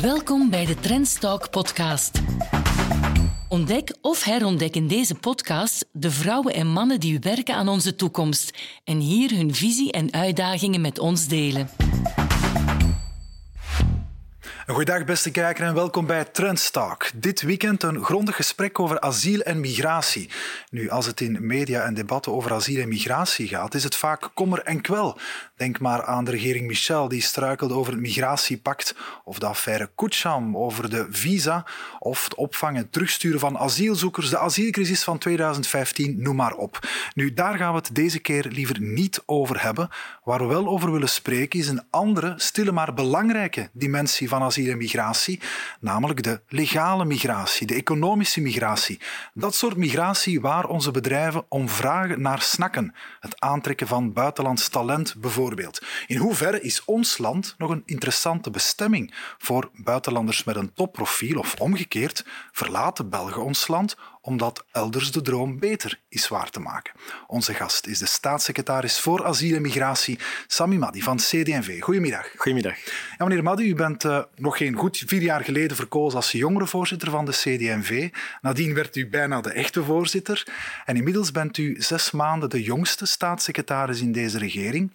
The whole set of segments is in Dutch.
Welkom bij de Trendstalk podcast. Ontdek of herontdek in deze podcast de vrouwen en mannen die werken aan onze toekomst en hier hun visie en uitdagingen met ons delen. Goeiedag beste kijker en welkom bij Trendstalk. Dit weekend een grondig gesprek over asiel en migratie. Nu, als het in media en debatten over asiel en migratie gaat, is het vaak kommer en kwel. Denk maar aan de regering Michel, die struikelde over het migratiepact, of de affaire Kucham over de visa, of het opvangen en terugsturen van asielzoekers, de asielcrisis van 2015, noem maar op. Nu, daar gaan we het deze keer liever niet over hebben. Waar we wel over willen spreken is een andere, stille maar belangrijke dimensie van asiel en migratie, namelijk de legale migratie, de economische migratie. Dat soort migratie waar onze bedrijven om vragen naar snakken. Het aantrekken van buitenlands talent bijvoorbeeld in hoeverre is ons land nog een interessante bestemming voor buitenlanders met een topprofiel of omgekeerd verlaten Belgen ons land omdat elders de droom beter is waar te maken. Onze gast is de staatssecretaris voor asiel en migratie, Sami Madi van CD&V. Goedemiddag. Goedemiddag. Ja, meneer Madi, u bent uh, nog geen goed vier jaar geleden verkozen als jongerenvoorzitter van de CD&V. Nadien werd u bijna de echte voorzitter. En inmiddels bent u zes maanden de jongste staatssecretaris in deze regering.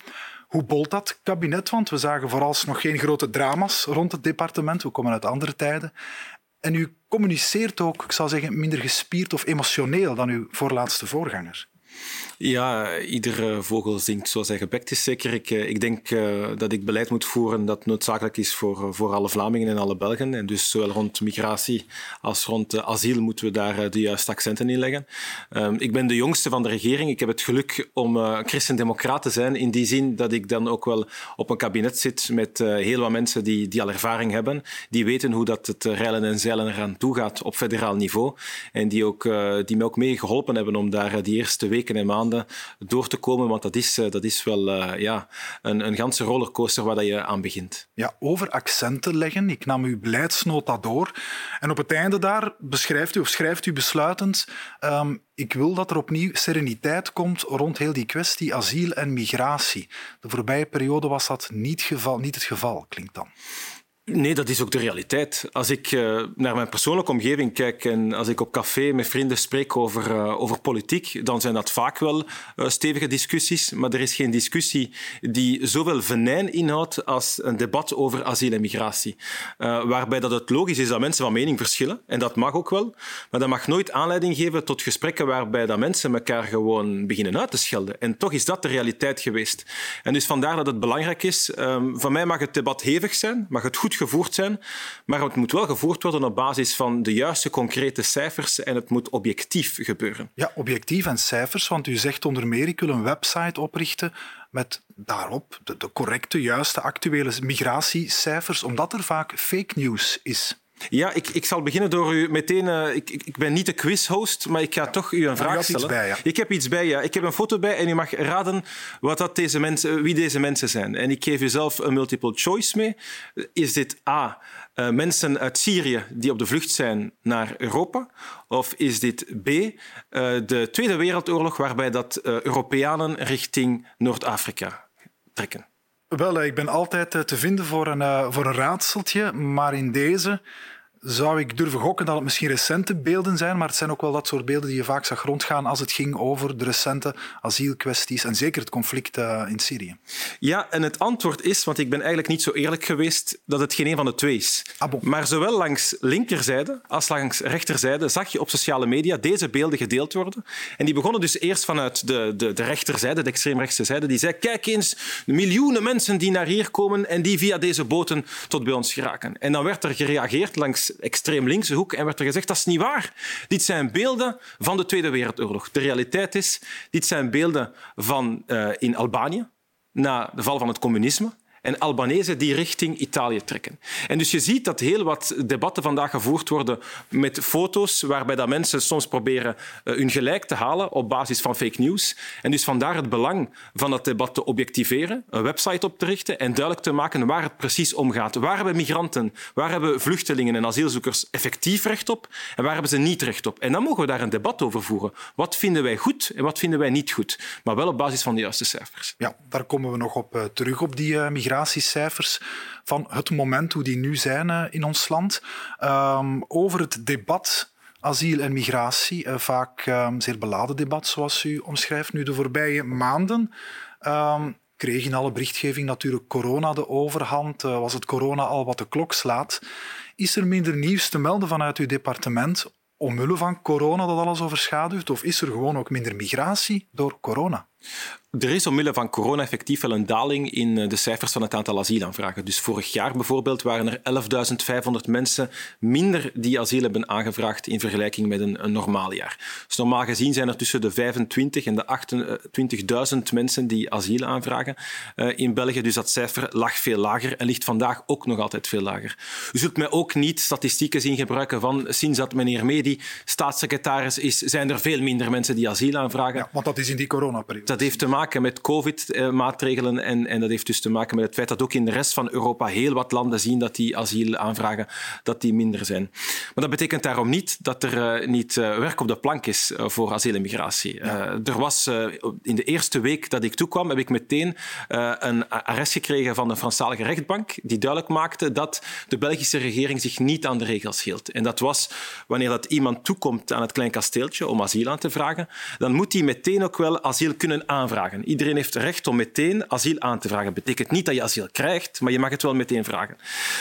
Hoe bolt dat kabinet? Want we zagen vooralsnog geen grote drama's rond het departement. We komen uit andere tijden. En u communiceert ook, ik zou zeggen, minder gespierd of emotioneel dan uw voorlaatste voorganger. Ja, iedere vogel zingt zoals hij gebekt is, zeker. Ik, eh, ik denk uh, dat ik beleid moet voeren dat noodzakelijk is voor, eh, voor alle Vlamingen en alle Belgen. En dus zowel rond migratie als rond uh, asiel moeten we daar de juiste accenten in leggen. Um, ik ben de jongste van de regering. Ik heb het geluk om uh, christendemocraat te zijn, in die zin dat ik dan ook wel op een kabinet zit met heel wat mensen die, die al ervaring hebben, die weten hoe dat het reilen en zeilen eraan toe gaat op federaal niveau. En die, ook, die mij ook mee geholpen hebben om daar die eerste weken en maanden door te komen, want dat is, eh, dat is wel uh, ja, een, een ganse rollercoaster waar dat je aan begint. Ja, over accenten leggen. Ik nam uw beleidsnota door. En op het einde daar beschrijft u of schrijft u besluitend um, ik wil dat er opnieuw sereniteit komt rond heel die kwestie asiel en migratie. De voorbije periode was dat niet, geval, niet het geval, klinkt dan. Nee, dat is ook de realiteit. Als ik uh, naar mijn persoonlijke omgeving kijk en als ik op café met vrienden spreek over, uh, over politiek, dan zijn dat vaak wel uh, stevige discussies. Maar er is geen discussie die zoveel venijn inhoudt als een debat over asiel en migratie. waarbij dat het logisch is dat mensen van mening verschillen. En dat mag ook wel. Maar dat mag nooit aanleiding geven tot gesprekken waarbij dat mensen elkaar gewoon beginnen uit te schelden. En toch is dat de realiteit geweest. En dus vandaar dat het belangrijk is. Um, van mij mag het debat hevig zijn, mag het goed gevoerd zijn, maar het moet wel gevoerd worden op basis van de juiste concrete cijfers en het moet objectief gebeuren. Ja, objectief en cijfers, want u zegt onder meer ik wil een website oprichten met daarop de, de correcte, juiste, actuele migratiecijfers, omdat er vaak fake news is. Ja, ik, ik zal beginnen door u meteen... Uh, ik, ik ben niet de quizhost, maar ik ga ja, toch u een vraag stellen. Bij, ja. Ik heb iets bij, ja. Ik heb een foto bij en u mag raden wat dat deze mensen, wie deze mensen zijn. En ik geef u zelf een multiple choice mee. Is dit A, uh, mensen uit Syrië die op de vlucht zijn naar Europa? Of is dit B, uh, de Tweede Wereldoorlog waarbij dat Europeanen richting Noord-Afrika trekken? Wel, ik ben altijd te vinden voor een, voor een raadseltje, maar in deze zou ik durven gokken dat het misschien recente beelden zijn, maar het zijn ook wel dat soort beelden die je vaak zag rondgaan als het ging over de recente asielkwesties en zeker het conflict uh, in Syrië. Ja, en het antwoord is, want ik ben eigenlijk niet zo eerlijk geweest, dat het geen een van de twee is. Ah, bon. Maar zowel langs linkerzijde als langs rechterzijde zag je op sociale media deze beelden gedeeld worden. En die begonnen dus eerst vanuit de, de, de rechterzijde, de extreemrechtse zijde, die zei, kijk eens, miljoenen mensen die naar hier komen en die via deze boten tot bij ons geraken. En dan werd er gereageerd langs extreem linkse hoek en werd er gezegd dat is niet waar. Dit zijn beelden van de Tweede Wereldoorlog. De realiteit is, dit zijn beelden van uh, in Albanië na de val van het communisme en Albanese die richting Italië trekken. En dus je ziet dat heel wat debatten vandaag gevoerd worden met foto's waarbij dat mensen soms proberen uh, hun gelijk te halen op basis van fake news. En dus vandaar het belang van dat debat te objectiveren, een website op te richten en duidelijk te maken waar het precies om gaat. Waar hebben migranten, waar hebben vluchtelingen en asielzoekers effectief recht op en waar hebben ze niet recht op? En dan mogen we daar een debat over voeren. Wat vinden wij goed en wat vinden wij niet goed? Maar wel op basis van de juiste cijfers. Ja, daar komen we nog op uh, terug, op die uh, migratiecijfers van het moment hoe die nu zijn in ons land. Ehm, over het debat asiel en migratie. Uh, vaak um, zeer beladen debat, zoals u omschrijft. Nu, de voorbije maanden um, kreeg in alle berichtgeving natuurlijk corona de overhand. Uh, was het corona al wat de klok slaat? Is er minder nieuws te melden vanuit uw departement omwille van corona dat alles overschaduwt? Of is er gewoon ook minder migratie door corona? Er is omwille van corona effectief wel een daling in eh, de cijfers van het aantal asielaanvragen. Dus vorig jaar bijvoorbeeld waren er 11.500 mensen minder die asiel hebben aangevraagd in vergelijking met een, een normaal jaar. Dus normaal gezien zijn er tussen de 25 en de 28.000 mensen die asiel aanvragen uh, in België. Dus dat cijfer lag veel lager en ligt vandaag ook nog altijd veel lager. U zult mij ook niet statistieken zien gebruiken van sinds dat meneer Medi staatssecretaris is, zijn er veel minder mensen die asiel aanvragen. Ja, want dat is in die coronaperiode. Dat heeft te maken met covid-maatregelen en, en dat heeft dus te maken met het feit dat ook in de rest van Europa heel wat landen zien dat die asielaanvragen dat die minder zijn. Maar dat betekent daarom niet dat er uh, niet uh, werk op de plank is uh, voor asiel en migratie. Ja. er was in de eerste week dat ik toekwam, heb ik meteen een arrest gekregen van de Franstalige rechtbank die duidelijk maakte dat de Belgische regering zich niet aan de regels hield. En dat was wanneer dat iemand toekomt aan het klein kasteeltje om asiel aan te vragen, dan moet hij meteen ook wel asiel kunnen aanvragen. Iedereen heeft recht om meteen asiel aan te vragen. Dat betekent niet dat je asiel krijgt, maar je mag het wel meteen vragen.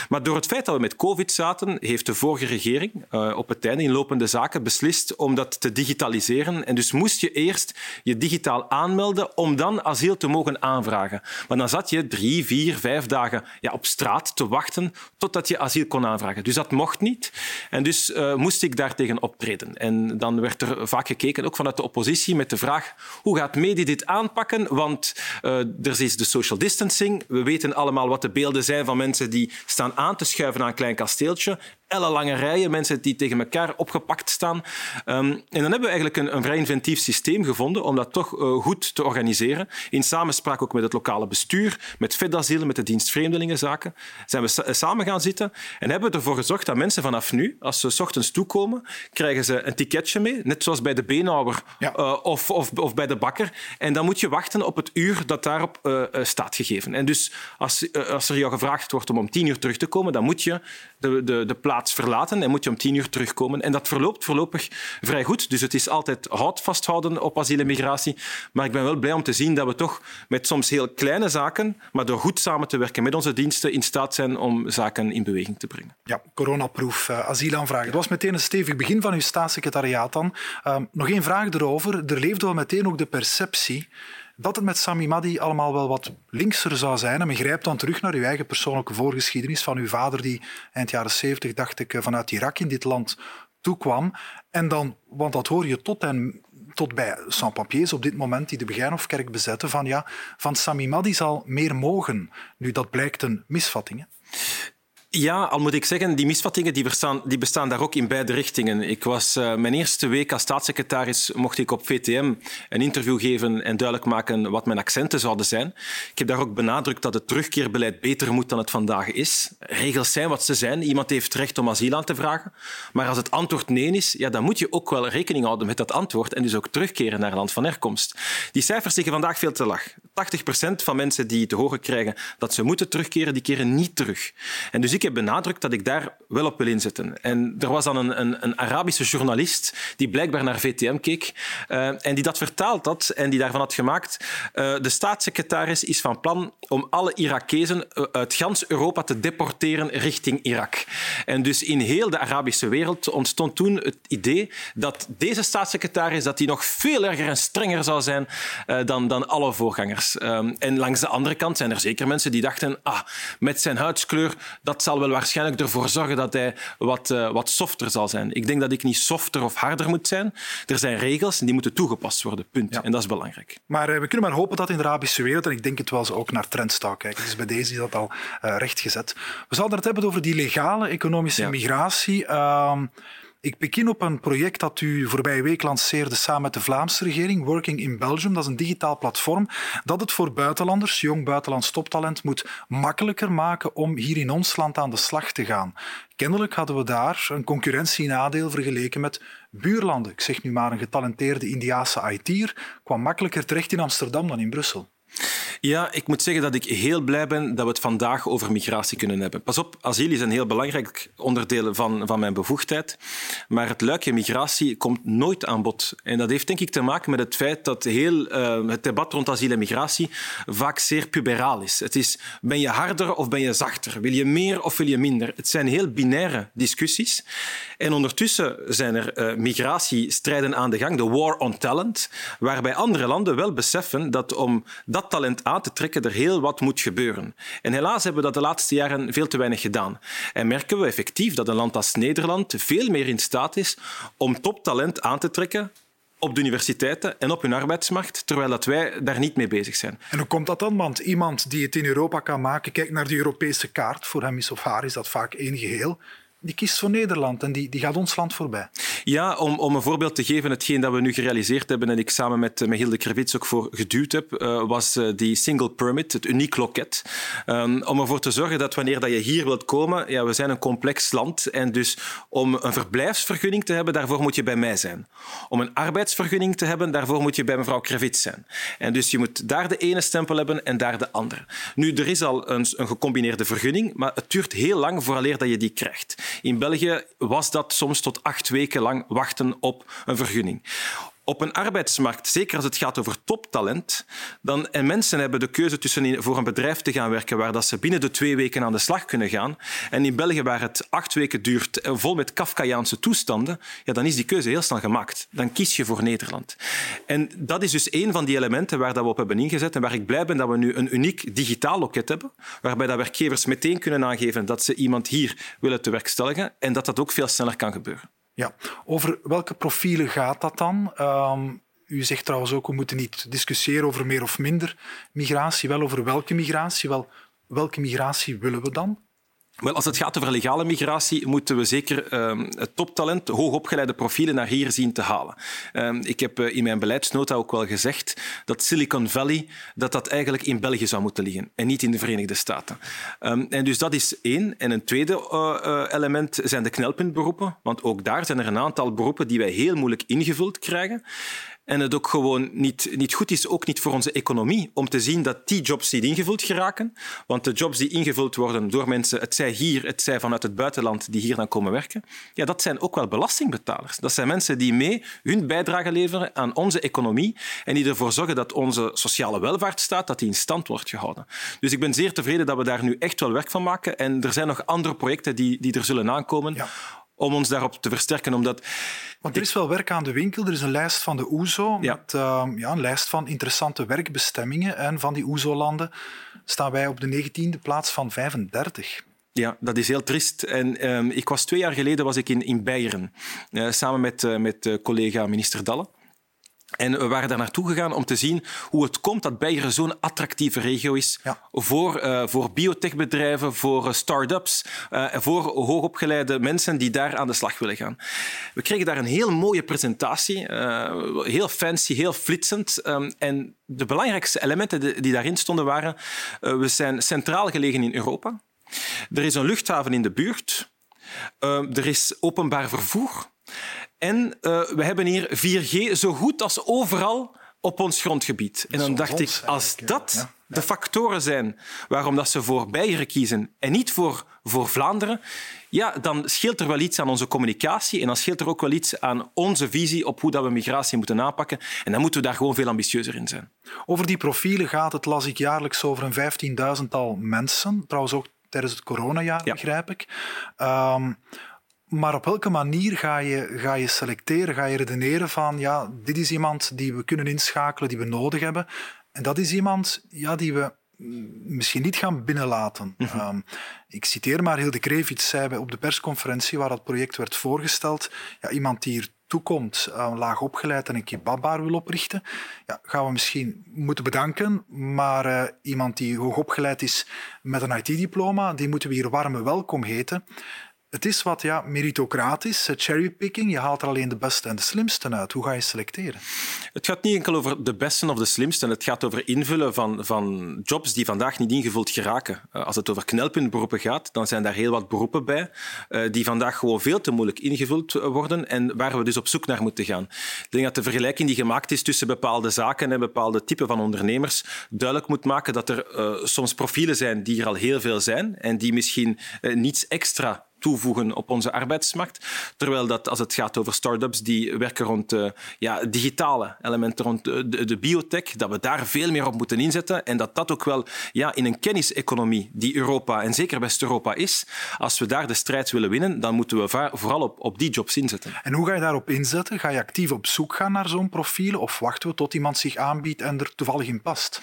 Maar door het feit dat we met COVID zaten, heeft de vorige regering uh, op het einde in lopende zaken beslist om dat te digitaliseren. En dus moest je eerst je digitaal aanmelden om dan asiel te mogen aanvragen. Maar dan zat je drie, vier, vijf dagen ja, op straat te wachten totdat je asiel kon aanvragen. Dus dat mocht niet. En dus uh, moest ik daartegen optreden. En dan werd er vaak gekeken, ook vanuit de oppositie, met de vraag hoe gaat Medi dit aanpakken? Want uh, er is de social distancing. We weten allemaal wat de beelden zijn van mensen die staan aan te schuiven aan een klein kasteeltje ellenlange rijen, mensen die tegen elkaar opgepakt staan. Um, en dan hebben we eigenlijk een, een vrij inventief systeem gevonden om dat toch uh, goed te organiseren. In samenspraak ook met het lokale bestuur, met FedAsiel, met de dienst Vreemdelingenzaken, zijn we samen gaan zitten en hebben we ervoor gezorgd dat mensen vanaf nu, als ze s ochtends toekomen, krijgen ze een ticketje mee, net zoals bij de beenhouwer ja. uh, of, of, of, bij de bakker. En dan moet je wachten op het uur dat daarop uh, staat gegeven. En dus als, als er jou gevraagd wordt om om tien uur terug te komen, dan moet je de, de, de plaats verlaten en moet je om tien uur terugkomen. En dat verloopt voorlopig vrij goed. Dus het is altijd hout vasthouden op asiel en migratie. Maar ik ben wel blij om te zien dat we toch met soms heel kleine zaken, maar door goed samen te werken met onze diensten, in staat zijn om zaken in beweging te brengen. Ja, coronaproef uh, asielaanvragen. Dat was meteen een stevig begin van uw staatssecretariaat dan. Uh, nog één vraag erover. Er leefde wel meteen ook de perceptie dat het met Sami Madi allemaal wel wat linkser zou zijn. En grijpt dan terug naar uw eigen persoonlijke voorgeschiedenis van uw vader die eind jaren 70, dacht ik, vanuit Irak in dit land toekwam. En dan, want dat hoor je tot en tot bij sans-papiers op dit moment die de Begijnhofkerk bezetten, van ja, van Sami Madi zal meer mogen. Nu, dat blijkt een misvatting. Hè? Ja, al moet ik zeggen, die misvattingen die bestaan, die bestaan daar ook in beide richtingen. Ik was uh, mijn eerste week als staatssecretaris mocht ik op VTM een interview geven en duidelijk maken wat mijn accenten zouden zijn. Ik heb daar ook benadrukt dat het terugkeerbeleid beter moet dan het vandaag is. Regels zijn wat ze zijn. Iemand heeft recht om asiel aan te vragen. Maar als het antwoord nee is, ja, dan moet je ook wel rekening houden met dat antwoord en dus ook terugkeren naar land van herkomst. Die cijfers liggen vandaag veel te laag. 80 procent van mensen die te horen krijgen dat ze moeten terugkeren, die keren niet terug. En dus ik heb benadrukt dat ik daar wel op wil inzetten. En er was dan een, een, een Arabische journalist die blijkbaar naar VTM keek uh, en die dat vertaald had en die daarvan had gemaakt. Uh, de staatssecretaris is van plan om alle Irakezen eh, uit gans Europa te deporteren richting Irak. En dus in heel de Arabische wereld ontstond toen het idee dat deze staatssecretaris dat die nog veel erger en strenger zou zijn dan, dan alle voorgangers. Um, en langs de andere kant zijn er zeker mensen die dachten ah, met zijn huidskleur, dat zal wel waarschijnlijk ervoor zorgen dat hij wat, uh, wat softer zal zijn. Ik denk dat ik niet softer of harder moet zijn. Er zijn regels en die moeten toegepast worden. Punt. Ja. En dat is belangrijk. Maar uh, we kunnen maar hopen dat in de Arabische wereld, en ik denk het wel, ze ook naar Trendstal kijken. Dus bij deze is dat al uh, rechtgezet. We zouden het hebben over die legale economische ja. migratie. Ik begin op een project dat u voorbije week lanceerde samen met de Vlaamse regering, Working in Belgium. Dat is een digitaal platform dat het voor buitenlanders, jong buitenlands toptalent, moet makkelijker maken om hier in ons land aan de slag te gaan. Kennelijk hadden we daar een concurrentienadeel vergeleken met buurlanden. Ik zeg nu maar een getalenteerde Indiaanse IT'er kwam makkelijker terecht in Amsterdam dan in Brussel. Ja, ik moet zeggen dat ik heel blij ben dat we het vandaag over migratie kunnen hebben. Pas op, asiel is een heel belangrijk onderdeel van, van mijn bevoegdheid. Maar het luikje migratie komt nooit aan bod. En dat heeft denk ik te maken met het feit dat heel, uh, het debat rond asiel en migratie vaak zeer puberaal is. Het is, ben je harder of ben je zachter? Wil je meer of wil je minder? Het zijn heel binaire discussies. En ondertussen zijn er uh, migratiestrijden aan de gang, de war on talent, waarbij andere landen wel beseffen dat om dat talent te trekken er heel wat moet gebeuren. En helaas hebben we dat de laatste jaren veel te weinig gedaan. En merken we effectief dat een land als Nederland veel meer in staat is om toptalent aan te trekken op de universiteiten en op hun arbeidsmarkt, terwijl dat wij daar niet mee bezig zijn. En hoe komt dat dan? Want iemand die het in Europa kan maken, kijkt naar de Europese kaart. Voor hem is of haar is dat vaak één geheel die kiest voor Nederland en die, die gaat ons land voorbij. Ja, om, om een voorbeeld te geven, hetgeen dat we nu gerealiseerd hebben en ik samen met, met Hilde Krevits ook voor geduwd heb, uh, was uh, die single permit, het uniek loket. Um, om ervoor te zorgen dat wanneer dat je hier wilt komen, ja, we zijn een complex land en dus om een verblijfsvergunning te hebben, daarvoor moet je bij mij zijn. Om een arbeidsvergunning te hebben, daarvoor moet je bij mevrouw Krevits zijn. En dus je moet daar de ene stempel hebben en daar de andere. Nu, er is al een, een gecombineerde vergunning, maar het duurt heel lang vooraleer dat je die krijgt. In België was dat soms tot acht weken lang wachten op een vergunning op een arbeidsmarkt, zeker als het gaat over toptalent, dan, en mensen hebben de keuze tussen voor een bedrijf te gaan werken waar dat ze binnen de twee weken aan de slag kunnen gaan, en in België waar het acht weken duurt, eh, vol met Kafkaiaanse toestanden, ja, dan is die keuze heel snel gemaakt. Dan kies je voor Nederland. En dat is dus een van die elementen waar dat we op hebben ingezet en waar ik blij ben dat we nu een uniek digitaal loket hebben, waarbij dat werkgevers meteen kunnen aangeven dat ze iemand hier willen te werkstelligen en dat dat ook veel sneller kan gebeuren. Ja, over welke profielen gaat dat dan? Um, u zegt trouwens ook, we moeten niet discussiëren over meer of minder migratie, wel over welke migratie. Wel, welke migratie willen we dan? Wel, als het gaat over legale migratie, moeten we zeker um, het toptalent, hoogopgeleide profielen naar hier zien te halen. Um, ik heb uh, in mijn beleidsnota ook wel gezegd dat Silicon Valley dat dat eigenlijk in België zou moeten liggen en niet in de Verenigde Staten. Um, en dus dat is één. En een tweede uh, uh, element zijn de knelpuntberoepen, want ook daar zijn er een aantal beroepen die wij heel moeilijk ingevuld krijgen. En het ook gewoon niet, niet goed is, ook niet voor onze economie, om te zien dat die jobs niet ingevuld geraken. Want de jobs die ingevuld worden door mensen, het zij hier, het zij vanuit het buitenland, die hier dan komen werken, ja, dat zijn ook wel belastingbetalers. Dat zijn mensen die mee hun bijdrage leveren aan onze economie en die ervoor zorgen dat onze sociale welvaartsstaat dat die in stand wordt gehouden. Dus ik ben zeer tevreden dat we daar nu echt wel werk van maken. En er zijn nog andere projecten die, die er zullen aankomen. Om ons daarop te versterken. Omdat Want er is wel werk aan de winkel. Er is een lijst van de OESO, ja. met uh, ja, een lijst van interessante werkbestemmingen. En van die OESO-landen staan wij op de 19e plaats van 35. Ja, dat is heel triest. En um, ik was twee jaar geleden was ik in, in Beieren, uh, samen met, uh, met uh, collega minister Dalle. En we waren daar naartoe gegaan om te zien hoe het komt dat Beieren zo'n attractieve regio is ja. voor, uh, voor biotechbedrijven, voor uh, start-ups, uh, voor hoogopgeleide mensen die daar aan de slag willen gaan. We kregen daar een heel mooie presentatie, heel fancy, heel flitsend. Um, en de belangrijkste elementen die daarin stonden waren, we zijn centraal gelegen in Europa. Er is een luchthaven in de buurt. er is openbaar vervoer. En uh, we hebben hier 4G zo goed als overal op ons grondgebied. En dan dacht ik, als dat de factoren zijn waarom dat ze voor Beieren kiezen en niet voor, voor Vlaanderen, ja, dan scheelt er wel iets aan onze communicatie en dan scheelt er ook wel iets aan onze visie op hoe dat we migratie moeten aanpakken. En dan moeten we daar gewoon veel ambitieuzer in zijn. Over die profielen gaat het, las ik jaarlijks, over een vijftienduizendtal mensen. Trouwens ook tijdens het coronajaar, ja. begrijp ik. Um, maar op welke manier ga je, ga je selecteren? Ga je redeneren van, ja, dit is iemand die we kunnen inschakelen, die we nodig hebben. En dat is iemand ja, die we misschien niet gaan binnenlaten. Mm -hmm. um, ik citeer maar, Hilde Krevits zei op de persconferentie waar dat project werd voorgesteld, ja, iemand die hier toekomt, uh, laag opgeleid en een kebabbar wil oprichten, ja, gaan we misschien moeten bedanken. Maar uh, iemand die hoog opgeleid is met een IT-diploma, die moeten we hier warme welkom heten. Het is wat ja, meritocratisch, cherrypicking. Je haalt er alleen de beste en de slimste uit. Hoe ga je selecteren? Het gaat niet enkel over de beste of de slimste. Het gaat over invullen van, van jobs die vandaag niet ingevuld geraken. Eh, als het over knelpuntberoepen gaat, dan zijn daar heel wat beroepen bij eh, die vandaag gewoon veel te moeilijk ingevuld worden en waar we dus op zoek naar moeten gaan. Ik denk dat de vergelijking die gemaakt is tussen bepaalde zaken en bepaalde typen van ondernemers duidelijk moet maken dat er soms profielen zijn die er al heel veel zijn en die misschien niets extra toevoegen op onze arbeidsmarkt. Terwijl dat als het gaat over start-ups die werken rond uh, ja, digitale elementen, rond de, de, biotech, dat we daar veel meer op moeten inzetten en dat dat ook wel ja, in een kenniseconomie die Europa en zeker West-Europa is, als we daar de strijd willen winnen, dan moeten we vooral op, op die jobs inzetten. En hoe ga je daarop inzetten? Ga je actief op zoek gaan naar zo'n profiel of wachten we tot iemand zich aanbiedt en er toevallig in past?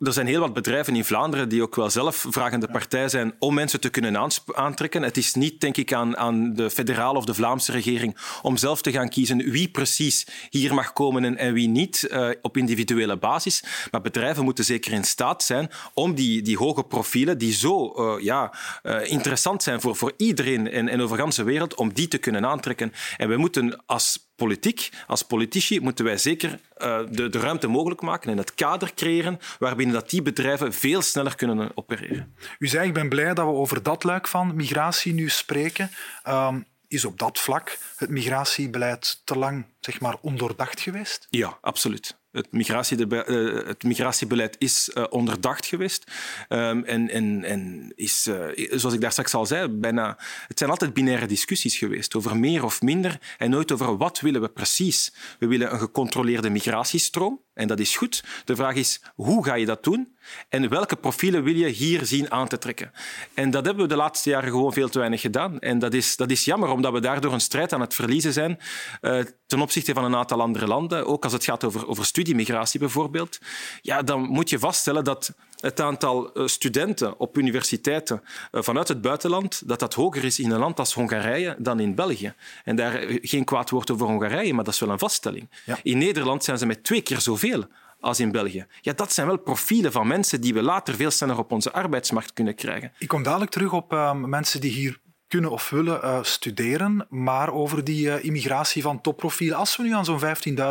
er zijn heel wat bedrijven in Vlaanderen die ook wel zelf vragende partij zijn om mensen te kunnen aantrekken. Het is niet denk ik, aan, aan de federale of de Vlaamse regering om zelf te gaan kiezen wie precies hier mag komen en, wie niet, uh, op individuele basis. Maar bedrijven moeten zeker in staat zijn om die, die hoge profielen, die zo uh, ja, uh, interessant zijn voor, voor iedereen en, en over de wereld, om die te kunnen aantrekken. En we moeten als politiek, als politici, moeten wij zeker uh, de, de, ruimte mogelijk maken en het kader creëren waarbinnen dat die bedrijven veel sneller kunnen opereren. U zei, ik ben blij dat we over dat luik van migratie nu spreken. Um, is op dat vlak het migratiebeleid te lang zeg maar, ondoordacht geweest? Ja, absoluut. Het, uh, het migratiebeleid is uh, onderdacht geweest. Um, en, en, en is, uh, zoals ik daar straks al zei, bijna, het zijn altijd binaire discussies geweest over meer of minder en nooit over wat willen we precies. We willen een gecontroleerde migratiestroom en dat is goed. De vraag is, hoe ga je dat doen? En welke profielen wil je hier zien aan te trekken? En dat hebben we de laatste jaren gewoon veel te weinig gedaan. En dat is, dat is jammer, omdat we daardoor een strijd aan het verliezen zijn uh, ten opzichte van een aantal andere landen. Ook als het gaat over, over studiemigratie bijvoorbeeld. Ja, dan moet je vaststellen dat het aantal eh, studenten op universiteiten eh, vanuit het buitenland dat dat hoger is in een land als Hongarije dan in België. En daar geen kwaad woord over Hongarije, maar dat is wel een vaststelling. Ja. In Nederland zijn ze met twee keer zoveel als in België. Ja, dat zijn wel profielen van mensen die we later veel sneller op onze arbeidsmarkt kunnen krijgen. Ik kom dadelijk terug op uh, mensen die hier kunnen of willen uh, studeren, maar over die uh, immigratie van topprofielen. Als we nu aan zo'n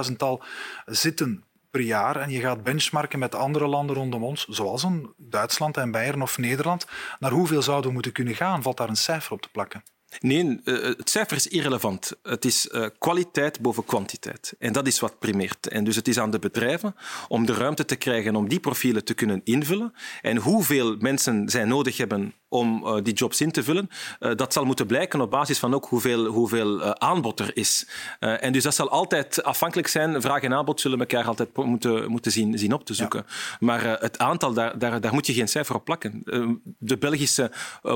15.000-tal zitten per jaar en je gaat benchmarken met andere landen rondom ons, zoals een Duitsland en Beieren of Nederland, naar hoeveel zouden we moeten kunnen gaan? Valt daar een cijfer op te plakken? Nee, eh, het cijfer is irrelevant. Het is eh, kwaliteit boven kwantiteit. En dat is wat primeert. En dus het is aan de bedrijven om de ruimte te krijgen om die profielen te kunnen invullen. En hoeveel mensen zij nodig hebben om uh, die jobs in te vullen, uh, dat zal moeten blijken op basis van ook hoeveel, hoeveel uh, aanbod er is. en dus dat zal altijd afhankelijk zijn. Vraag en aanbod zullen elkaar altijd moeten, moeten zien, zien op te zoeken. Ja. Maar het aantal, daar, daar, daar moet je geen cijfer op plakken. de Belgische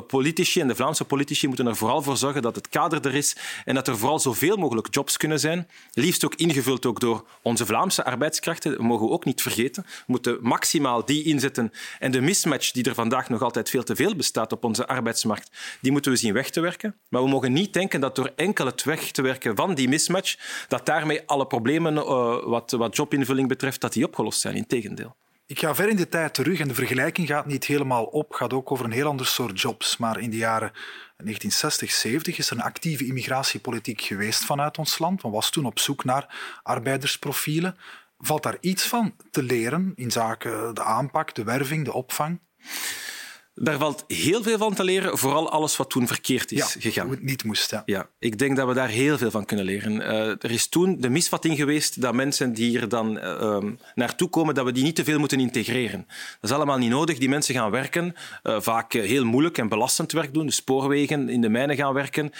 politici en de Vlaamse politici moeten er vooral voor zorgen dat het kader er is en dat er vooral zoveel mogelijk jobs kunnen zijn. Liefst ook ingevuld ook door onze Vlaamse arbeidskrachten. Dat mogen we ook niet vergeten. We moeten maximaal die inzetten. En de mismatch die er vandaag nog altijd veel te veel bestaat, op onze arbeidsmarkt, die moeten we zien weg te werken. Maar we mogen niet denken dat door enkel het weg te werken van die mismatch, dat daarmee alle problemen uh, wat, wat jobinvulling betreft, dat die opgelost zijn. Integendeel. Ik ga ver in de tijd terug en de vergelijking gaat niet helemaal op. Gaat ook over een heel ander soort jobs. Maar in de jaren 1960, 70 is er een actieve immigratiepolitiek geweest vanuit ons land. Men was toen op zoek naar arbeidersprofielen. Valt daar iets van te leren in zaken de aanpak, de werving, de opvang? Daar valt heel veel van te leren, vooral alles wat toen verkeerd is ja, gegaan. Hoe het niet moest. Ja. ja. ik denk dat we daar heel veel van kunnen leren. Uh, er is toen de misvatting geweest dat mensen die hier dan uh, naartoe komen, dat we die niet te veel moeten integreren. Dat is allemaal niet nodig. Die mensen gaan werken, uh, vaak heel moeilijk en belastend werk doen, de spoorwegen, in de mijnen gaan werken,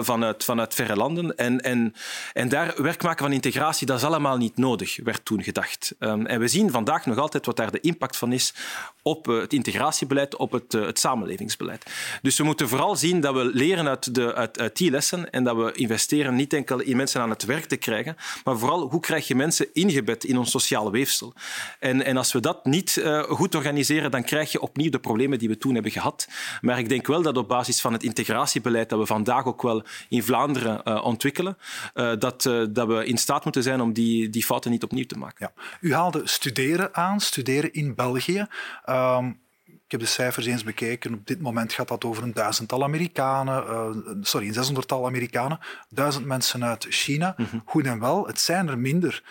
vanuit, vanuit verre landen. En, en, en daar werk maken van integratie, dat is allemaal niet nodig, werd toen gedacht. Um, en we zien vandaag nog altijd wat daar de impact van is op het integratiebeleid, op het, uh, het, samenlevingsbeleid. Dus we moeten vooral zien dat we leren uit, de, uit, die lessen en dat we investeren niet enkel in mensen aan het werk te krijgen, maar vooral hoe krijg je mensen ingebed in ons sociale weefsel. En, en als we dat niet uh, goed organiseren, dan krijg je opnieuw de problemen die we toen hebben gehad. Maar ik denk wel dat op basis van het integratiebeleid dat we vandaag ook wel in Vlaanderen uh, ontwikkelen, dat, dat we in staat moeten zijn om die, die fouten niet opnieuw te maken. Ja. U haalde studeren aan, studeren in België. Um, Ik heb de cijfers eens bekeken. Op dit moment gaat dat over een duizendtal Amerikanen, uh, sorry, een zeshonderdtal Amerikanen, duizend mensen uit China. Mhm. Goed en wel, het zijn er minder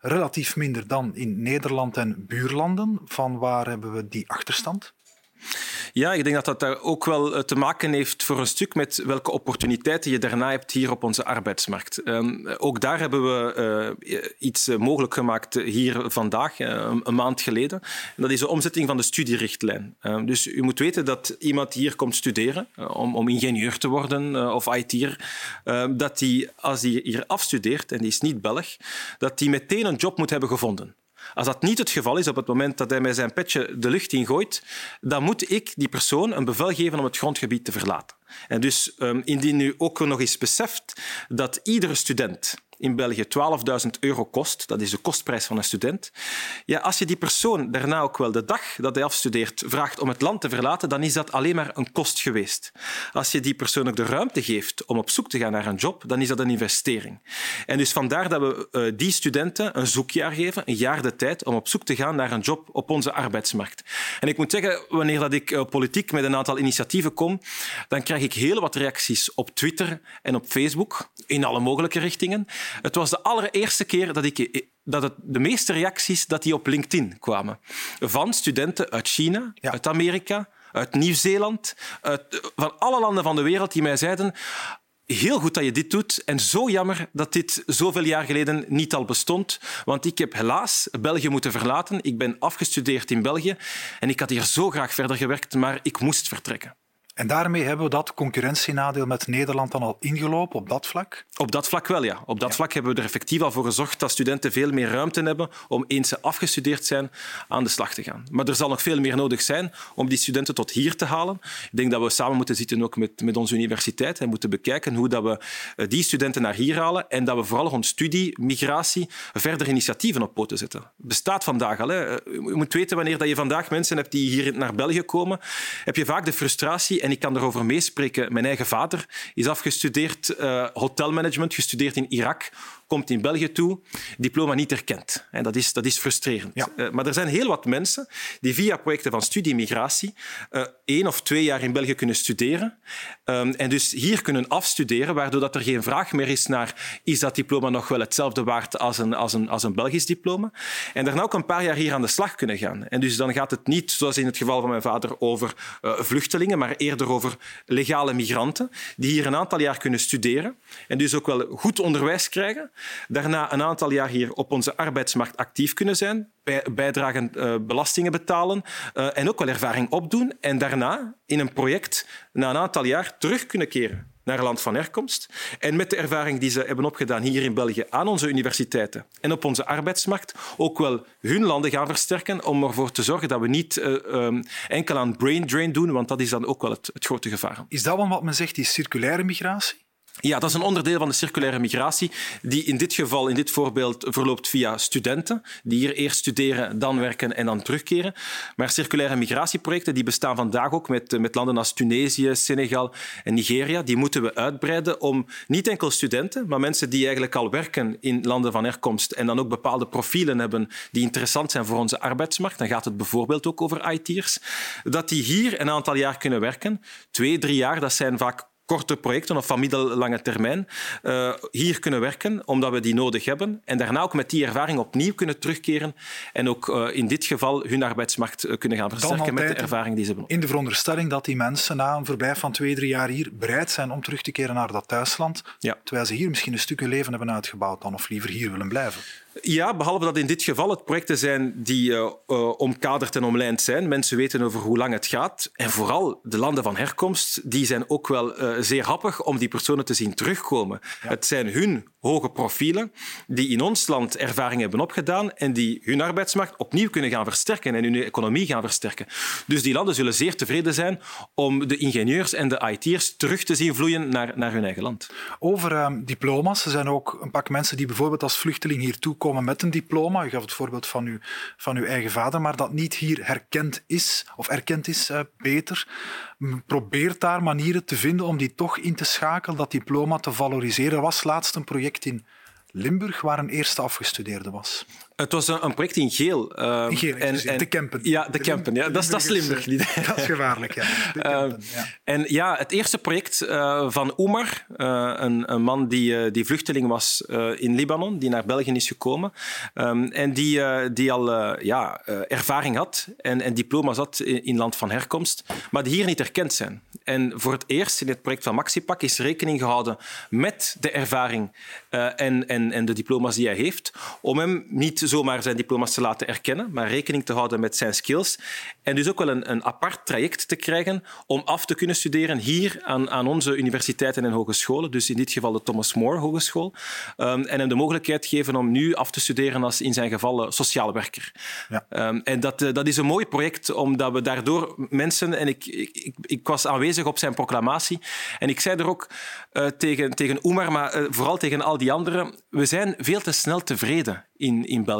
relatief minder dan in Nederland en buurlanden. Van waar hebben we die achterstand? Ja, ik denk dat dat ook wel eh, te maken heeft voor een stuk met welke opportuniteiten je daarna hebt hier op onze arbeidsmarkt. Um, ook daar hebben we uh, iets mogelijk gemaakt hier vandaag, een maand geleden. En dat is de omzetting van de studierichtlijn. Um, dus u moet weten dat iemand hier komt studeren om, om, ingenieur te worden of IT'er, ehm, dat hij, als hij hier afstudeert en die is niet Belg, dat hij meteen een job moet hebben gevonden. Als dat niet het geval is op het moment dat hij met zijn petje de lucht ingooit, dan moet ik die persoon een bevel geven om het grondgebied te verlaten. En dus um, indien u ook nog eens beseft dat iedere student in België 12.000 euro kost, dat is de kostprijs van een student, ja, als je die persoon daarna ook wel de dag dat hij afstudeert vraagt om het land te verlaten, dan is dat alleen maar een kost geweest. Als je die persoon ook de ruimte geeft om op zoek te gaan naar een job, dan is dat een investering. En dus vandaar dat we uh, die studenten een zoekjaar geven, een jaar de tijd, om op zoek te gaan naar een job op onze arbeidsmarkt. En ik moet zeggen, wanneer dat ik uh, politiek met een aantal initiatieven kom, dan krijg ik heel wat reacties op Twitter en op Facebook, in alle mogelijke richtingen. Het was de allereerste keer dat ik dat het, de meeste reacties dat die op LinkedIn kwamen. Van studenten uit China, uit Amerika, uit Nieuw-Zeeland, van alle landen van de wereld die mij zeiden heel goed dat je dit doet en zo jammer dat dit zoveel jaar geleden niet al bestond. Want ik heb helaas België moeten verlaten. Ik ben afgestudeerd in België en ik had hier zo graag verder gewerkt, maar ik moest vertrekken. En daarmee hebben we dat concurrentienadeel met Nederland dan al ingelopen op dat vlak? Op dat vlak wel, ja. Op dat vlak hebben we er effectief al voor gezorgd dat studenten veel meer ruimte hebben om eens ze afgestudeerd zijn aan de slag te gaan. Maar er zal nog veel meer nodig zijn om die studenten tot hier te halen. Ik denk dat we samen moeten zitten ook met, met onze universiteit en moeten bekijken hoe dat we eh, die studenten naar hier halen en dat we vooral rond studie, migratie, verder initiatieven op poten zetten. Bestaat vandaag al. Hè. Eh, je moet weten, wanneer dat je vandaag mensen hebt die hier naar België komen, heb je vaak de frustratie en ik kan erover meespreken. Mijn eigen vader is afgestudeerd uh, hotelmanagement, gestudeerd in Irak, komt in België toe, diploma niet erkend. En dat, is, dat is frustrerend. Ja. Uh, maar er zijn heel wat mensen die via projecten van studie-migratie uh, één of twee jaar in België kunnen studeren um, en dus hier kunnen afstuderen, waardoor dat er geen vraag meer is naar is dat diploma nog wel hetzelfde waard als een, als een, als een Belgisch diploma. En daarna ook een paar jaar hier aan de slag kunnen gaan. En dus dan gaat het niet, zoals in het geval van mijn vader, over uh, vluchtelingen, maar eerder over legale migranten die hier een aantal jaar kunnen studeren en dus ook wel goed onderwijs krijgen. Daarna een aantal jaar hier op onze arbeidsmarkt actief kunnen zijn, bijdragen, uh, belastingen betalen uh, en ook wel ervaring opdoen. En daarna in een project na een aantal jaar terug kunnen keren naar land van herkomst. En met de ervaring die ze hebben opgedaan hier in België aan onze universiteiten en op onze arbeidsmarkt ook wel hun landen gaan versterken om ervoor te zorgen dat we niet uh, um, enkel aan brain drain doen, want dat is dan ook wel het, het grote gevaar. Is dat wat men zegt, die circulaire migratie? Ja, dat is een onderdeel van de circulaire migratie, die in dit geval, in dit voorbeeld, verloopt via studenten, die hier eerst studeren, dan werken en dan terugkeren. Maar circulaire migratieprojecten die bestaan vandaag ook met, met landen als Tunesië, Senegal en Nigeria. Die moeten we uitbreiden om niet enkel studenten, maar mensen die eigenlijk al werken in landen van herkomst en dan ook bepaalde profielen hebben die interessant zijn voor onze arbeidsmarkt. Dan gaat het bijvoorbeeld ook over IT'ers. Dat die hier een aantal jaar kunnen werken. Twee, drie jaar, dat zijn vaak korte projecten of van middellange termijn uh, hier kunnen werken, omdat we die nodig hebben. En daarna ook met die ervaring opnieuw kunnen terugkeren en ook uh, in dit geval hun arbeidsmarkt uh, kunnen gaan versterken met de ervaring die ze hebben. In de veronderstelling dat die mensen na een verblijf van twee, drie jaar hier bereid zijn om terug te keren naar dat thuisland, ja. terwijl ze hier misschien een stukje leven hebben uitgebouwd dan of liever hier willen blijven. Ja, behalve dat in dit geval het projecten zijn die uh, uh, omkaderd en omlijnd zijn. Mensen weten over hoe lang het gaat. En vooral de landen van herkomst die zijn ook wel uh, zeer happig om die personen te zien terugkomen. Ja. Het zijn hun hoge profielen die in ons land ervaring hebben opgedaan en die hun arbeidsmarkt opnieuw kunnen gaan versterken en hun economie gaan versterken. Dus die landen zullen zeer tevreden zijn om de ingenieurs en de IT'ers terug te zien vloeien naar, naar hun eigen land. Over um, diploma's. Er zijn ook een pak mensen die bijvoorbeeld als vluchteling hier komen met een diploma. U gaf het voorbeeld van, uw, van uw eigen vader, maar dat niet hier herkend is, of erkend is, uh, beter. Probeert daar manieren te vinden om die toch in te schakelen, dat diploma te valoriseren. Er was laatst een project in Limburg waar een eerste afgestudeerde was. Het was een, een project in geel. Uh, in geel, en, en, de Kempen. Ja, de, de Kempen. Ja. Dat, is, dat is Limburg. Dat is gevaarlijk, ja. De Kempen, ja. En ja, het eerste project uh, van Oemar, uh, een, een, man die, die vluchteling was in Libanon, die naar België is gekomen um, en die, die al ja, ervaring had en, en diploma's had in, in, land van herkomst, maar die hier niet erkend zijn. En voor het eerst in het project van MaxiPak is rekening gehouden met de ervaring en, en, en de diploma's die hij heeft, om hem niet zomaar zijn diploma's te laten erkennen, maar rekening te houden met zijn skills. En dus ook wel een, een apart traject te krijgen om af te kunnen studeren hier aan, aan onze universiteiten en hogescholen. Dus in dit geval de Thomas More Hogeschool. Um, en hem de mogelijkheid geven om nu af te studeren als in zijn geval sociaal werker. Ja. Um, en dat, uh, dat is een mooi project, omdat we daardoor mensen... En ik, ik, ik was aanwezig op zijn proclamatie. En ik zei er ook uh, tegen, tegen Oemar, maar uh, vooral tegen al die anderen, we zijn veel te snel tevreden in, in België.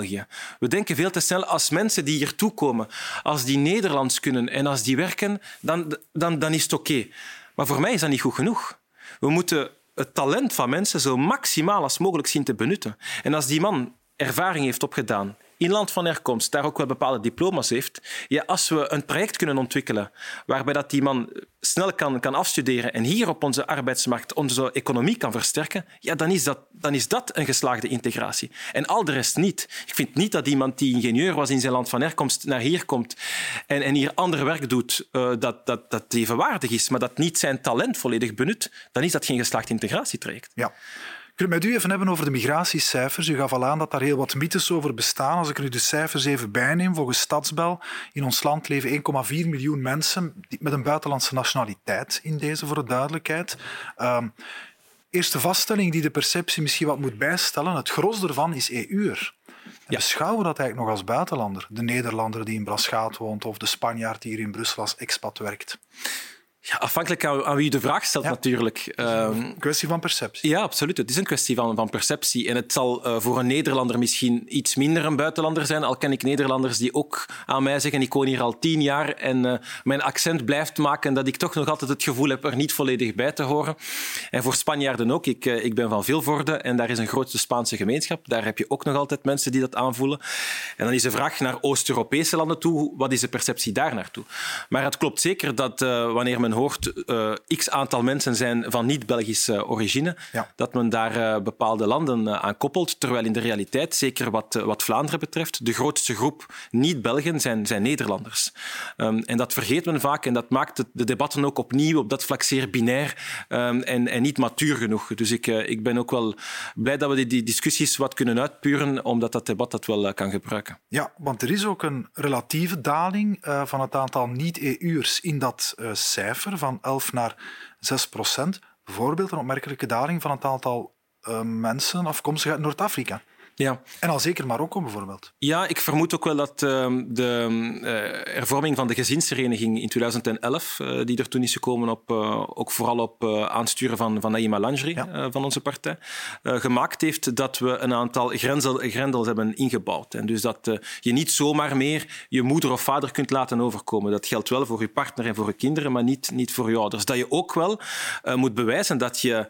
We denken veel te snel als mensen die hier toekomen, als die Nederlands kunnen en als die werken, dan, dan, dan is het oké. Maar voor mij is dat niet goed genoeg. We moeten het talent van mensen zo maximaal als mogelijk zien te benutten. En als die man ervaring heeft opgedaan in land van herkomst daar ook wel bepaalde diploma's heeft, ja, als we een traject kunnen ontwikkelen waarbij dat die man snel kan, kan afstuderen en hier op onze arbeidsmarkt onze economie kan versterken, ja, dan, is dat, dan is dat een geslaagde integratie. En al de rest niet. Ik vind niet dat iemand die ingenieur was in zijn land van herkomst naar hier komt en, en hier ander werk doet, uh, dat, dat, dat evenwaardig is, maar dat niet zijn talent volledig benut, dan is dat geen geslaagd integratietraject. Ja. Ik wil het met u even hebben over de migratiecijfers. U gaf al aan dat daar heel wat mythes over bestaan. Als ik nu de cijfers even bijneem, volgens Stadsbel, in ons land leven 1,4 miljoen mensen met een buitenlandse nationaliteit in deze, voor de duidelijkheid. Um, eerste vaststelling die de perceptie misschien wat moet bijstellen, het gros ervan is EU'er. Ja. Beschouwen we dat eigenlijk nog als buitenlander? De Nederlander die in Braschaat woont of de Spanjaard die hier in Brussel als expat werkt? Ja, afhankelijk aan, aan, wie je de vraag stelt, natuurlijk. een ehm, kwestie van perceptie. Ja, absoluut. Het is een kwestie van, van perceptie. En het zal uh, voor een Nederlander misschien iets minder een buitenlander zijn. Al ken ik Nederlanders die ook aan mij zeggen: Ik woon hier al tien jaar en uh, mijn accent blijft maken. dat ik toch nog altijd het gevoel heb er niet volledig bij te horen. En voor Spanjaarden ook. Ik, uh, ik ben van Vilvoorde en daar is een grootste Spaanse gemeenschap. Daar heb je ook nog altijd mensen die dat aanvoelen. En dan is de vraag naar Oost-Europese landen toe: wat is de perceptie daar naartoe? Maar het klopt zeker dat wanneer men hoort uh, x aantal mensen zijn van niet-Belgische origine, dat men daar uh, bepaalde landen uh, aan koppelt. Terwijl in de realiteit, zeker wat, wat Vlaanderen betreft, de grootste groep niet-Belgen zijn, zijn Nederlanders. Um, en dat vergeet men vaak en dat maakt de debatten ook opnieuw op dat vlak zeer binair um, en, en niet matuur genoeg. Dus ik, ik ben ook wel blij dat we die, die discussies wat kunnen uitpuren, omdat dat debat dat wel kan gebruiken. Ja, want er is ook een relatieve daling van het aantal niet-EU'ers in dat cijfer van 11 naar 6 procent. Bijvoorbeeld een opmerkelijke daling van het aantal uh, mensen afkomstig uit Noord-Afrika. Ja. En al zeker Marokko bijvoorbeeld. Ja, ik vermoed ook wel dat uh, de uh, hervorming van de gezinshereniging in 2011, uh, die er toen is gekomen, op, ook vooral op aansturen van, van Naima Lanjri ja. van onze partij, gemaakt heeft dat we een aantal grendel, grendels hebben ingebouwd. En dus dat je niet zomaar meer je moeder of vader kunt laten overkomen. Dat geldt wel voor je partner en voor je kinderen, maar niet, niet voor je ouders. Dat je ook wel moet bewijzen dat je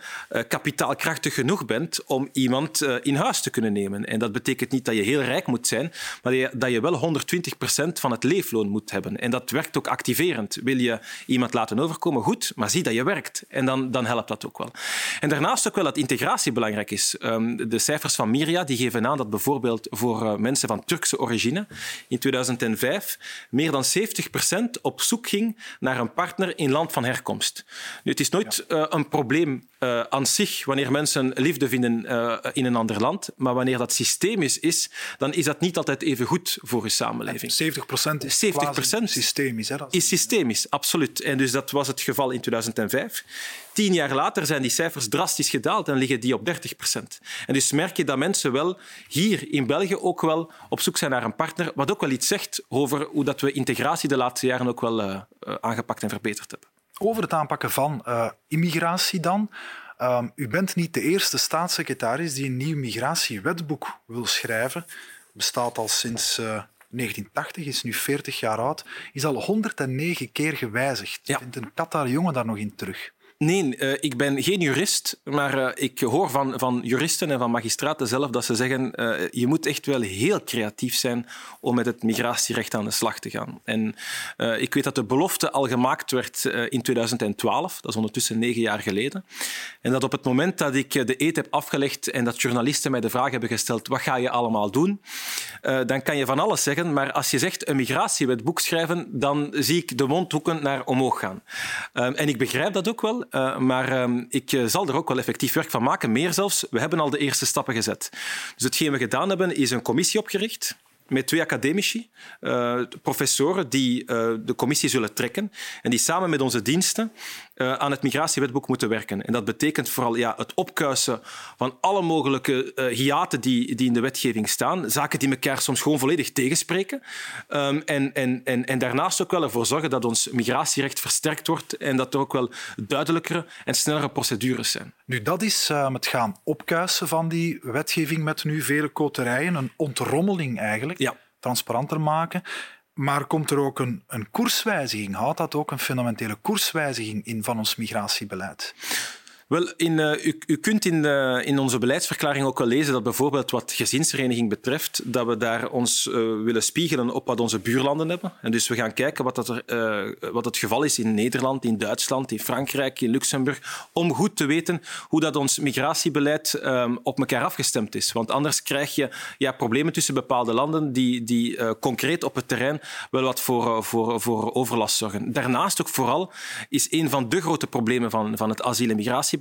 kapitaalkrachtig genoeg bent om iemand in huis te kunnen nemen. En dat betekent niet dat je heel rijk moet zijn, maar dat je wel 120% van het leefloon moet hebben. En dat werkt ook activerend. Wil je iemand laten overkomen, goed, maar zie dat je werkt. En dan, dan helpt dat ook wel. En daarnaast ook wel dat integratie belangrijk is. Ehm, de cijfers van Miria die geven aan dat bijvoorbeeld voor eh, mensen van Turkse origine in 2005 meer dan 70% op zoek ging naar een partner in land van herkomst. Nu, het is nooit uh, een probleem uh, aan zich wanneer mensen liefde vinden in een ander land. Maar wanneer dat systemisch is, dan is dat niet altijd even goed voor je samenleving. 70 procent is 70 systemisch. Hè? Is systemisch, absoluut. En dus dat was het geval in 2005. Tien jaar later zijn die cijfers drastisch gedaald en liggen die op 30 procent. En dus merk je dat mensen wel hier in België ook wel op zoek zijn naar een partner, wat ook wel iets zegt over hoe dat we integratie de laatste jaren ook wel uh, aangepakt en verbeterd hebben. Over het aanpakken van uh, immigratie dan. Um, u bent niet de eerste staatssecretaris die een nieuw migratiewetboek wil schrijven. Bestaat al sinds uh, 1980, is nu 40 jaar oud. Is al 109 keer gewijzigd. Ja. Vindt een Qatar jongen daar nog in terug? Nee, uh, ik ben geen jurist, maar uh, ik hoor van, van juristen en van magistraten zelf dat ze zeggen uh, je moet echt wel heel creatief zijn om met het migratierecht aan de slag te gaan. En ik weet dat de belofte al gemaakt werd in 2012, dat is ondertussen negen jaar geleden. En dat op het moment dat ik de eet heb afgelegd en dat journalisten mij de vraag hebben gesteld wat ga je allemaal doen, dan kan je van alles zeggen, maar als je zegt een migratiewetboek schrijven, dan zie ik de mondhoeken naar omhoog gaan. en ik begrijp dat ook wel. Uh, maar uh, ik eh, zal er ook wel effectief werk van maken. Meer zelfs, we hebben al de eerste stappen gezet. Dus hetgeen we gedaan hebben, is een commissie opgericht met twee academici, uh, professoren, die de commissie zullen trekken en die samen met onze diensten uh, aan het migratiewetboek moeten werken. En dat betekent vooral ja, het opkuisen van alle mogelijke hiaten die, die in de wetgeving staan, zaken die elkaar soms gewoon volledig tegenspreken. Um, en, en, en, en daarnaast ook wel ervoor zorgen dat ons migratierecht versterkt wordt en dat er ook wel duidelijkere en snellere procedures zijn. Nu, dat is uh, het gaan opkuisen van die wetgeving met nu vele koterijen, een ontrommeling eigenlijk ja. transparanter maken. Maar komt er ook een, een koerswijziging? Houdt dat ook een fundamentele koerswijziging in van ons migratiebeleid? Wel, in, uh, u, u, kunt in, uh, in onze beleidsverklaring ook wel lezen dat bijvoorbeeld wat gezinshereniging betreft, dat we daar ons uh, willen spiegelen op wat onze buurlanden hebben. En dus we gaan kijken wat, dat er, wat het geval is in Nederland, in Duitsland, in Frankrijk, in Luxemburg, om goed te weten hoe dat ons migratiebeleid um, op elkaar afgestemd is. Want anders krijg je ja, problemen tussen bepaalde landen die, die concreet op het terrein wel wat voor, voor, voor overlast zorgen. Daarnaast ook vooral is een van de grote problemen van, van het asiel- en migratiebeleid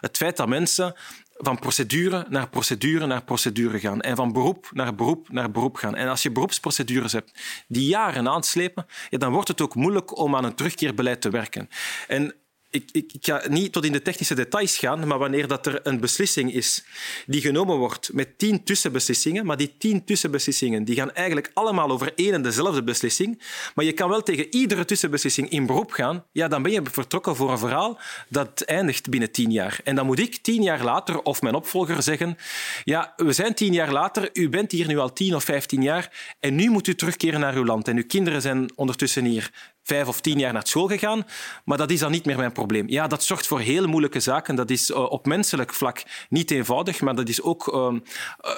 het feit dat mensen van procedure naar procedure naar procedure gaan en van beroep naar beroep naar beroep gaan. En als je beroepsprocedures hebt die jaren aanslepen, ja, dan wordt het ook moeilijk om aan een terugkeerbeleid te werken. En ik, ga niet tot in de technische details gaan, maar wanneer dat er een beslissing is die genomen wordt met tien tussenbeslissingen, maar die tien tussenbeslissingen die gaan eigenlijk allemaal over één en dezelfde beslissing, maar je kan wel tegen iedere tussenbeslissing in beroep gaan, ja, dan ben je vertrokken voor een verhaal dat eindigt binnen tien jaar. En dan moet ik tien jaar later of mijn opvolger zeggen, ja, we zijn tien jaar later, u bent hier nu al tien of vijftien jaar en nu moet u terugkeren naar uw land en uw kinderen zijn ondertussen hier vijf of tien jaar naar school gegaan, maar dat is dan niet meer mijn probleem. Ja, dat zorgt voor hele moeilijke zaken. Dat is uh, op menselijk vlak niet eenvoudig, maar dat is ook uh,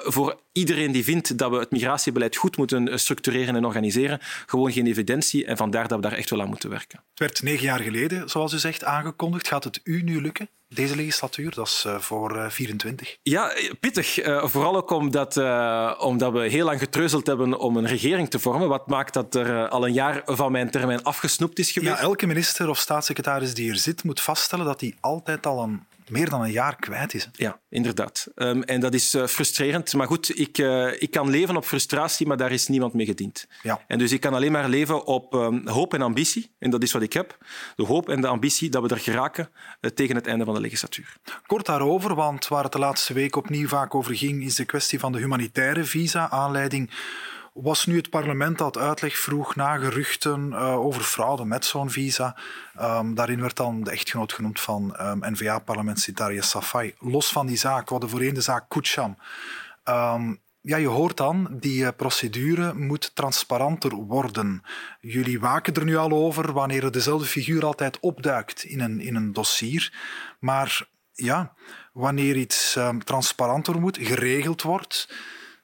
voor iedereen die vindt dat we het migratiebeleid goed moeten structureren en organiseren, gewoon geen evidentie. En vandaar dat we daar echt wel aan moeten werken. Het werd negen jaar geleden, zoals u zegt, aangekondigd. Gaat het u nu lukken? Deze legislatuur, dat is uh, voor uh, 24. Ja, pittig. Uh, vooral ook omdat, omdat we heel lang getreuzeld hebben om een regering te vormen. Wat maakt dat er al een jaar van mijn termijn afgesnoept is geweest. Ja, elke minister of staatssecretaris die hier zit, moet vaststellen dat hij altijd al een meer dan een jaar kwijt is. Ja, inderdaad. Um, en dat is uh, frustrerend. Maar goed, ik, uh, ik kan leven op frustratie, maar daar is niemand mee gediend. Ja. En dus ik kan alleen maar leven op um, hoop en ambitie. En dat is wat ik heb. De hoop en de ambitie dat we er geraken uh, tegen het einde van de legislatuur. Kort daarover, want waar het de laatste week opnieuw vaak over ging, is de kwestie van de humanitaire visa. Aanleiding was nu het parlement dat uitleg vroeg na geruchten uh, over fraude met zo'n visa. Um, daarin werd dan de echtgenoot genoemd van um, N-VA-parlementariër Safai. Los van die zaak, we hadden voorheen de zaak Kucham. Um, ja, je hoort dan, die procedure moet transparanter worden. Jullie waken er nu al over wanneer dezelfde figuur altijd opduikt in een, in een dossier. Maar ja, wanneer iets transparanter moet, geregeld wordt,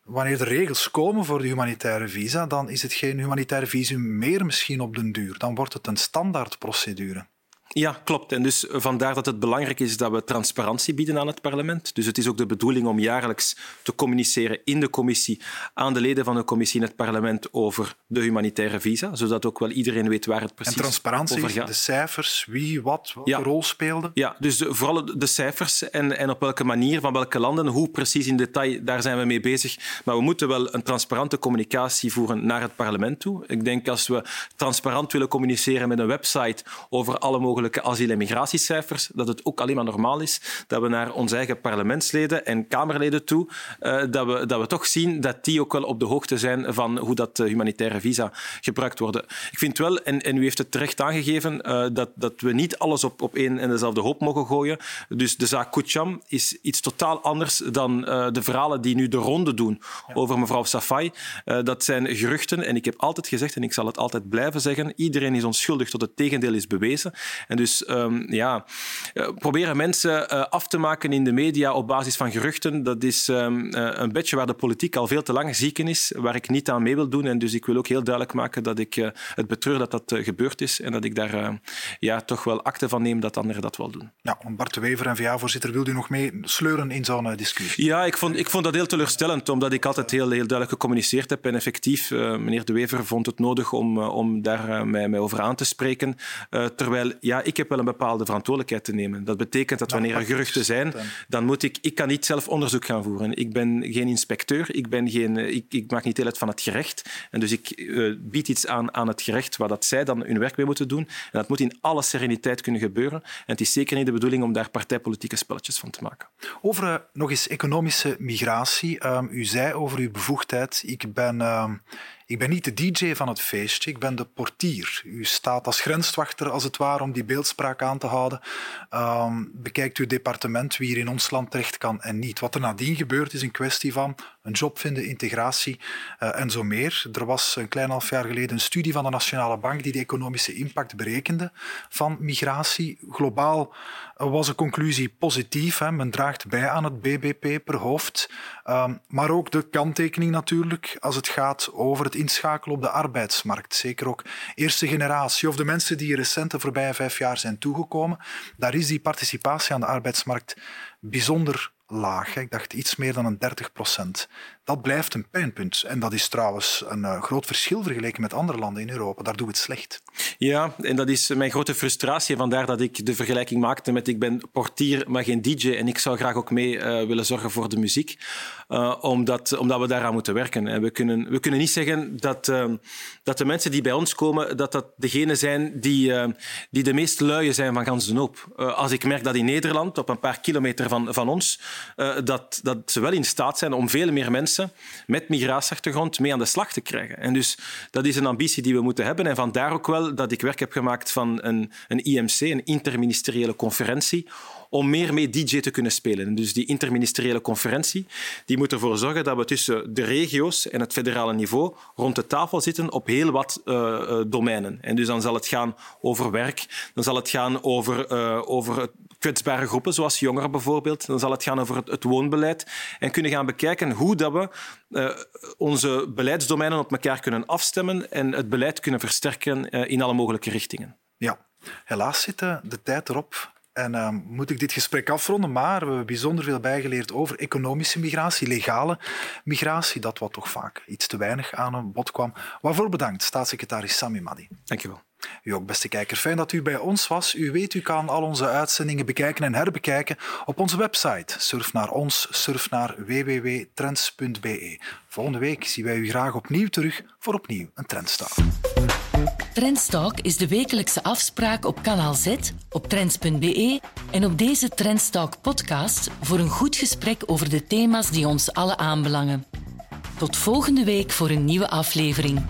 wanneer de regels komen voor de humanitaire visa, dan is het geen humanitaire visum meer misschien op den duur. Dan wordt het een standaardprocedure. Ja, klopt. En dus vandaar dat het belangrijk is dat we transparantie bieden aan het parlement. Dus het is ook de bedoeling om jaarlijks te communiceren in de commissie aan de leden van de commissie in het parlement over de humanitaire visa, zodat ook wel iedereen weet waar het precies en transparantie, over gaat. de cijfers, wie, wat, welke ja. rol speelde? Ja, dus de, vooral de cijfers en, en op welke manier, van welke landen, hoe precies in detail, daar zijn we mee bezig. Maar we moeten wel een transparante communicatie voeren naar het parlement toe. Ik denk als we transparant willen communiceren met een website over alle mogelijke mogelijke asiel- en migratiecijfers, dat het ook alleen maar normaal is dat we naar onze eigen parlementsleden en Kamerleden toe, uh, dat, we, dat we toch zien dat die ook wel op de hoogte zijn van hoe dat uh, humanitaire visa gebruikt worden. Ik vind wel, en, en u heeft het terecht aangegeven, uh, dat, dat we niet alles op, op één en dezelfde hoop mogen gooien. Dus de zaak Kucham is iets totaal anders dan de verhalen die nu de ronde doen ja. over mevrouw Safai. dat zijn geruchten en ik heb altijd gezegd, en ik zal het altijd blijven zeggen, iedereen is onschuldig tot het tegendeel is bewezen. En dus um, ja, proberen mensen af te maken in de media op basis van geruchten, dat is um, een beetje waar de politiek al veel te lang zieken is, waar ik niet aan mee wil doen. En dus ik wil ook heel duidelijk maken dat ik het betreur dat dat gebeurd is en dat ik daar ja, toch wel akte van neem dat anderen dat wel doen. Ja, Bart de Wever, NVA-voorzitter, wil u nog mee sleuren in zo'n discussie? Ja, ik vond, ik vond dat heel teleurstellend, omdat ik altijd heel, heel duidelijk gecommuniceerd heb. En effectief, meneer De Wever vond het nodig om, om daar mij, mij, over aan te spreken. terwijl, ja, ik heb wel een bepaalde verantwoordelijkheid te nemen. Dat betekent dat wanneer er geruchten zijn, dan moet ik... Ik kan niet zelf onderzoek gaan voeren. Ik ben geen inspecteur, ik, ben geen, ik, ik maak niet deel uit van het gerecht. En dus ik bied iets aan aan het gerecht waar dat zij dan hun werk mee moeten doen. En dat moet in alle sereniteit kunnen gebeuren. En het is zeker niet de bedoeling om daar partijpolitieke spelletjes van te maken. Over nog eens economische migratie. Ehm, u zei over uw bevoegdheid, ik ben, ehm, ik ben niet de DJ van het feestje, ik ben de portier. U staat als grenswachter, als het ware, om die beeldspraak aan te houden. Um, bekijkt uw departement wie hier in ons land terecht kan en niet. Wat er nadien gebeurt, is een kwestie van een job vinden, integratie uh, en zo meer. Er was een klein half jaar geleden een studie van de Nationale Bank die de economische impact berekende van migratie. Globaal was de conclusie positief. Hè. Men draagt bij aan het BBP per hoofd. Um, maar ook de kanttekening natuurlijk als het gaat over het inschakelen op de arbeidsmarkt. Zeker ook eerste generatie of de mensen die recent de voorbije vijf jaar zijn toegekomen. Daar is die participatie aan de arbeidsmarkt bijzonder laag. Ik dacht iets meer dan een 30 procent. Dat blijft een pijnpunt. En dat is trouwens een uh, groot verschil vergeleken met andere landen in Europa. Daar doen we het slecht. Ja, en dat is mijn grote frustratie. Vandaar dat ik de vergelijking maakte met ik ben portier, maar geen DJ. En ik zou graag ook mee uh, willen zorgen voor de muziek. Uh, omdat, omdat we daaraan moeten werken. En we, kunnen, we kunnen niet zeggen dat, dat de mensen die bij ons komen, dat dat degenen zijn die, die de meest luie zijn van gans de hoop. als ik merk dat in Nederland, op een paar kilometer van, van ons, dat, dat ze wel in staat zijn om veel meer mensen met migratieachtergrond mee aan de slag te krijgen. En dus dat is een ambitie die we moeten hebben. En vandaar ook wel dat ik werk heb gemaakt van een, een IMC, een interministeriële conferentie, om meer mee DJ te kunnen spelen. En dus die interministeriële conferentie die moet ervoor zorgen dat we tussen de regio's en het federale niveau rond de tafel zitten op heel wat uh, domeinen. En dus dan zal het gaan over werk, dan zal het gaan over, uh, over kwetsbare groepen, zoals jongeren bijvoorbeeld. Dan zal het gaan over het, woonbeleid en kunnen gaan bekijken hoe dat we onze beleidsdomeinen op elkaar kunnen afstemmen en het beleid kunnen versterken in alle mogelijke richtingen. Ja, helaas zit de tijd erop. En uh, moet ik dit gesprek afronden, maar we hebben bijzonder veel bijgeleerd over economische migratie, legale migratie, dat wat toch vaak iets te weinig aan bod kwam. Waarvoor bedankt, staatssecretaris Sami Madi. Dank je wel. U ook, beste kijker. Fijn dat u bij ons was. U weet, u kan al onze uitzendingen bekijken en herbekijken op onze website. Surf naar ons, surf naar www.trends.be. Volgende week zien wij u graag opnieuw terug voor opnieuw een Trendstalk. Trendstalk is de wekelijkse afspraak op kanaal Z, op trends.be en op deze Trendstalk podcast voor een goed gesprek over de thema's die ons alle aanbelangen. Tot volgende week voor een nieuwe aflevering.